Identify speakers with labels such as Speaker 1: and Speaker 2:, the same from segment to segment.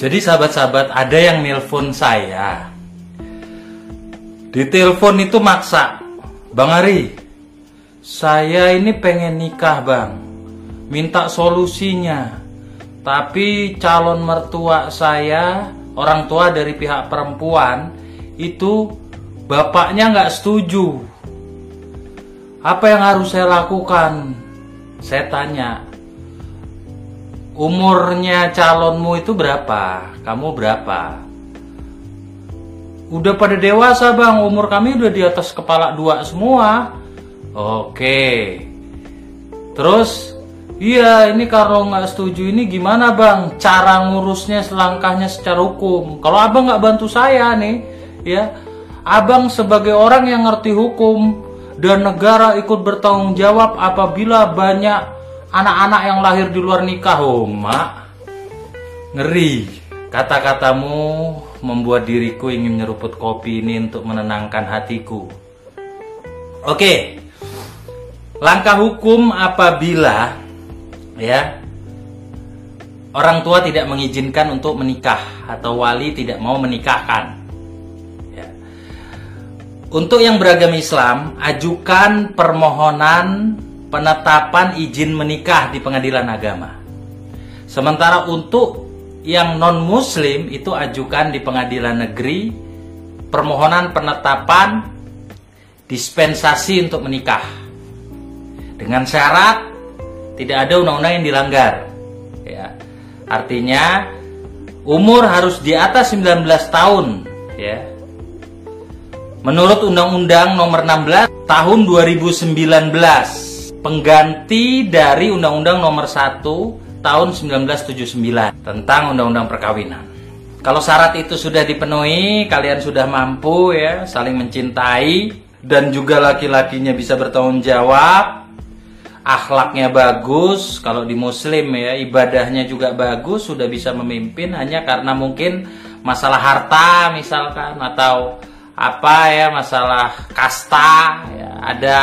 Speaker 1: Jadi sahabat-sahabat ada yang nelpon saya. Di telepon itu maksa. Bang Ari, saya ini pengen nikah bang. Minta solusinya. Tapi calon mertua saya, orang tua dari pihak perempuan, itu bapaknya nggak setuju. Apa yang harus saya lakukan? Saya tanya, umurnya calonmu itu berapa? Kamu berapa? Udah pada dewasa bang, umur kami udah di atas kepala dua semua. Oke. Terus, iya ini kalau nggak setuju ini gimana bang? Cara ngurusnya selangkahnya secara hukum. Kalau abang nggak bantu saya nih, ya, abang sebagai orang yang ngerti hukum dan negara ikut bertanggung jawab apabila banyak anak-anak yang lahir di luar nikah, oh mak. Ngeri. Kata-katamu membuat diriku ingin nyeruput kopi ini untuk menenangkan hatiku. Oke. Langkah hukum apabila ya orang tua tidak mengizinkan untuk menikah atau wali tidak mau menikahkan. Ya. Untuk yang beragama Islam, ajukan permohonan penetapan izin menikah di pengadilan agama. Sementara untuk yang non muslim itu ajukan di pengadilan negeri permohonan penetapan dispensasi untuk menikah. Dengan syarat tidak ada undang-undang yang dilanggar. Ya. Artinya umur harus di atas 19 tahun, ya. Menurut Undang-Undang Nomor 16 Tahun 2019 pengganti dari Undang-Undang Nomor 1 Tahun 1979 tentang Undang-Undang Perkawinan. Kalau syarat itu sudah dipenuhi, kalian sudah mampu ya saling mencintai dan juga laki-lakinya bisa bertanggung jawab, akhlaknya bagus, kalau di muslim ya ibadahnya juga bagus, sudah bisa memimpin hanya karena mungkin masalah harta misalkan atau apa ya masalah kasta ya ada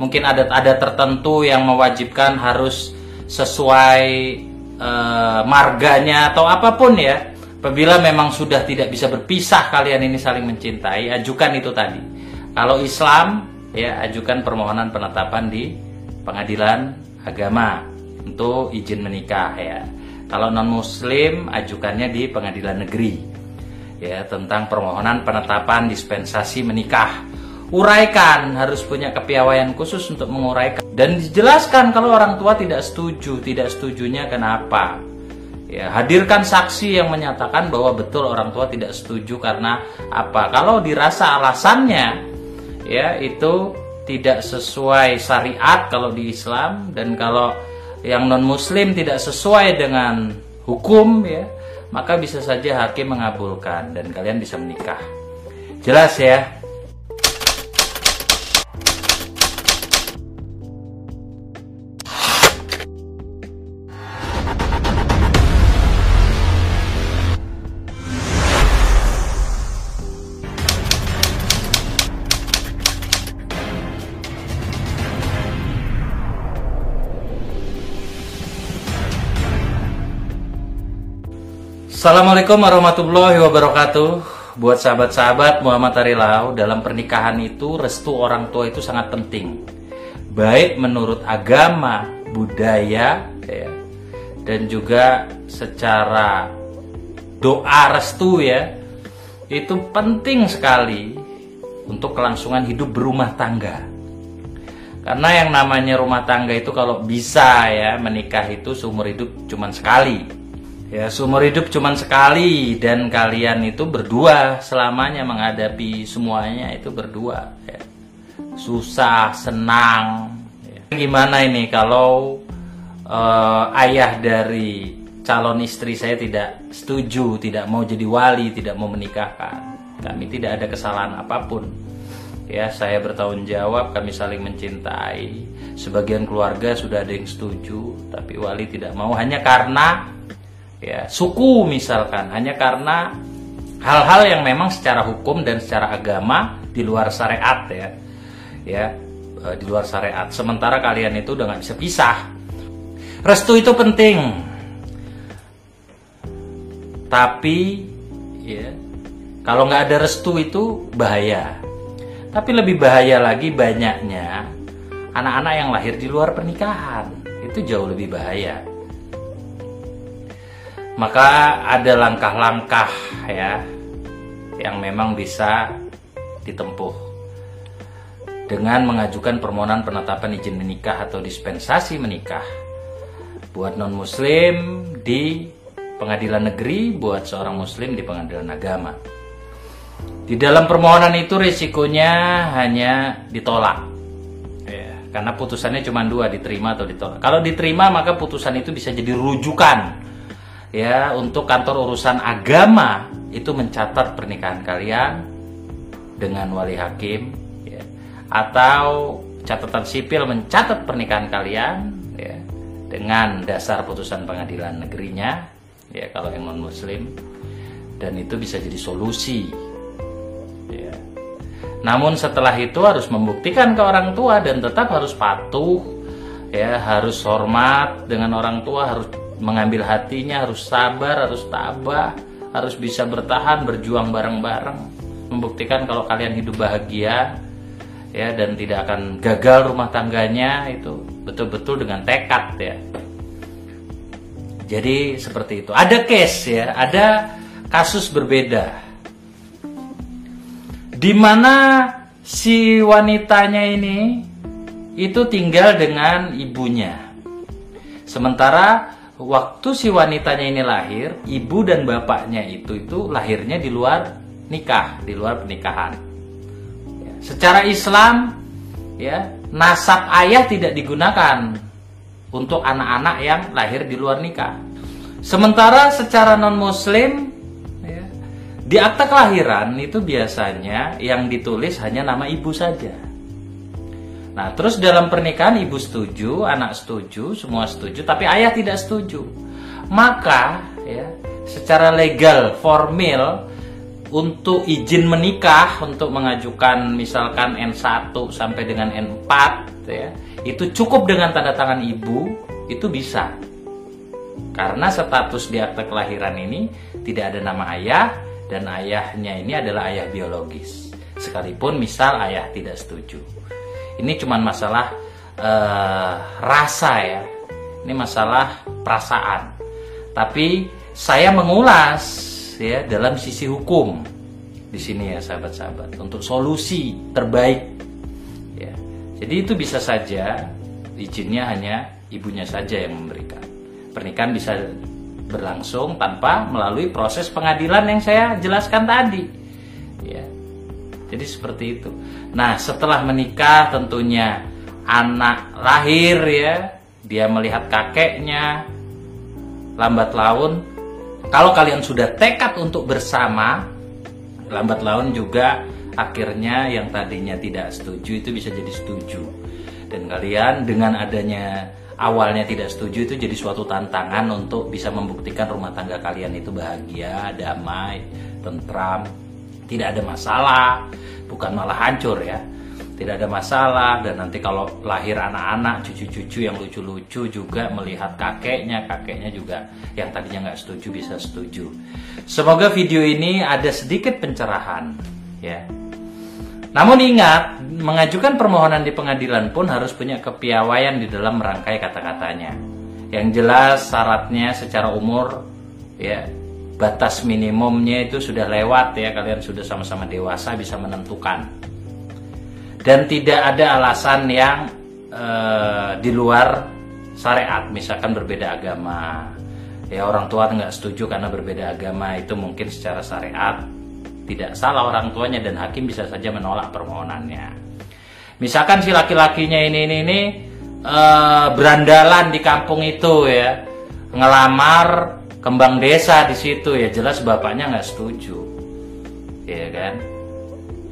Speaker 1: mungkin adat-adat tertentu yang mewajibkan harus sesuai e, marganya atau apa pun ya. Apabila memang sudah tidak bisa berpisah kalian ini saling mencintai, ajukan itu tadi. Kalau Islam ya ajukan permohonan penetapan di pengadilan agama untuk izin menikah ya. Kalau non muslim ajukannya di pengadilan negeri ya tentang permohonan penetapan dispensasi menikah uraikan. Harus punya kepiawaian khusus untuk menguraikan. Dan dijelaskan kalau orang tua tidak setuju. Tidak setujunya kenapa? Ya hadirkan saksi yang menyatakan bahwa betul orang tua tidak setuju karena apa? Kalau dirasa alasannya ya itu tidak sesuai syariat kalau di Islam. Dan kalau yang non muslim tidak sesuai dengan hukum ya maka bisa saja hakim mengabulkan dan kalian bisa menikah. Jelas ya Assalamualaikum warahmatullahi wabarakatuh. Buat sahabat-sahabat Muhammad Arilau Dalam pernikahan itu restu orang tua itu sangat penting. Baik menurut agama, budaya ya, Dan juga secara doa restu ya Itu penting sekali Untuk kelangsungan hidup berumah tangga. Karena yang namanya rumah tangga itu kalau bisa ya Menikah itu seumur hidup cuma sekali Ya, seumur hidup cuma sekali dan kalian itu berdua selamanya menghadapi semuanya itu berdua. Ya. Susah, senang. Ya. Gimana ini kalau uh, ayah dari calon istri saya tidak setuju, tidak mau jadi wali, tidak mau menikahkan. Kami tidak ada kesalahan apa pun. Ya, saya bertanggung jawab, kami saling mencintai. Sebagian keluarga sudah ada yang setuju, tapi wali tidak mau hanya karena ya suku misalkan hanya karena hal-hal yang memang secara hukum dan secara agama di luar syariat ya ya e, di luar syariat sementara kalian itu udah nggak bisa pisah restu itu penting Tapi ya kalau nggak ada restu itu bahaya. Tapi lebih bahaya lagi banyaknya anak-anak yang lahir di luar pernikahan. Itu jauh lebih bahaya. Maka ada langkah-langkah ya yang memang bisa ditempuh. Dengan mengajukan permohonan penetapan izin menikah atau dispensasi menikah buat non muslim di pengadilan negeri buat seorang muslim di pengadilan agama. Di dalam permohonan itu risikonya hanya ditolak. Ya, karena putusannya cuma dua diterima atau ditolak. Kalau diterima maka putusan itu bisa jadi rujukan ya untuk kantor urusan agama itu mencatat pernikahan kalian dengan wali hakim ya, atau catatan sipil mencatat pernikahan kalian ya, dengan dasar putusan pengadilan negerinya ya kalau yang non muslim dan itu bisa jadi solusi ya. namun setelah itu harus membuktikan ke orang tua dan tetap harus patuh ya harus hormat dengan orang tua harus mengambil hatinya harus sabar harus tabah harus bisa bertahan berjuang bareng-bareng. Membuktikan kalau kalian hidup bahagia ya dan tidak akan gagal rumah tangganya itu betul-betul dengan tekad ya. Jadi seperti itu. Ada case ya ada kasus berbeda. Di mana si wanitanya ini itu tinggal dengan ibunya. Sementara waktu si wanitanya ini lahir, ibu dan bapaknya itu itu lahirnya di luar nikah, di luar pernikahan. Ya, secara Islam, ya nasab ayah tidak digunakan untuk anak-anak yang lahir di luar nikah. Sementara secara non Muslim, ya, di akta kelahiran itu biasanya yang ditulis hanya nama ibu saja. Nah, terus dalam pernikahan ibu setuju, anak setuju, semua setuju, tapi ayah tidak setuju. Maka, ya, secara legal, formal untuk izin menikah untuk mengajukan misalkan N1 sampai dengan N4 ya, itu cukup dengan tanda tangan ibu, itu bisa. Karena status di akte kelahiran ini tidak ada nama ayah dan ayahnya ini adalah ayah biologis. Sekalipun misal ayah tidak setuju. Ini cuma masalah uh, rasa ya. Ini masalah perasaan. Tapi saya mengulas ya dalam sisi hukum di sini ya sahabat-sahabat untuk solusi terbaik ya. Jadi itu bisa saja izinnya hanya ibunya saja yang memberikan. Pernikahan bisa berlangsung tanpa melalui proses pengadilan yang saya jelaskan tadi. Ya. Jadi seperti itu. Nah, setelah menikah tentunya anak lahir ya, dia melihat kakeknya lambat laun. Kalau kalian sudah tekad untuk bersama, lambat laun juga akhirnya yang tadinya tidak setuju itu bisa jadi setuju. Dan kalian dengan adanya awalnya tidak setuju itu jadi suatu tantangan untuk bisa membuktikan rumah tangga kalian itu bahagia, damai, tentram, tidak ada masalah bukan malah hancur ya. Tidak ada masalah dan nanti kalau lahir anak-anak cucu-cucu yang lucu-lucu juga melihat kakeknya kakeknya juga yang tadinya nggak setuju bisa setuju. Semoga video ini ada sedikit pencerahan ya. Namun ingat mengajukan permohonan di pengadilan pun harus punya kepiawaian di dalam merangkai kata-katanya. Yang jelas syaratnya secara umur ya batas minimumnya itu sudah lewat ya kalian sudah sama-sama dewasa bisa menentukan. Dan tidak ada alasan yang uh, di luar syariat misalkan berbeda agama. Ya orang tua nggak setuju karena berbeda agama itu mungkin secara syariat tidak salah orang tuanya dan hakim bisa saja menolak permohonannya. Misalkan si laki-lakinya ini ini ini uh, berandalan di kampung itu ya ngelamar kembang desa di situ ya jelas bapaknya nggak setuju. Ya kan?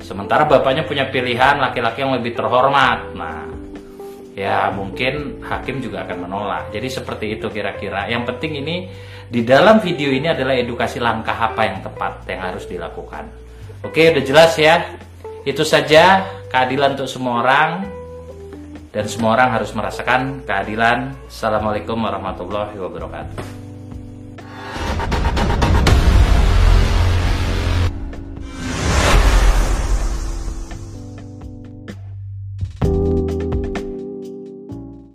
Speaker 1: Sementara bapaknya punya pilihan laki-laki yang lebih terhormat. Nah ya mungkin hakim juga akan menolak. Jadi seperti itu kira-kira. Yang penting ini di dalam video ini adalah edukasi langkah apa yang tepat yang harus dilakukan. Oke udah jelas ya? Itu saja keadilan untuk semua orang. Dan semua orang harus merasakan keadilan. Assalamualaikum warahmatullahi wabarakatuh.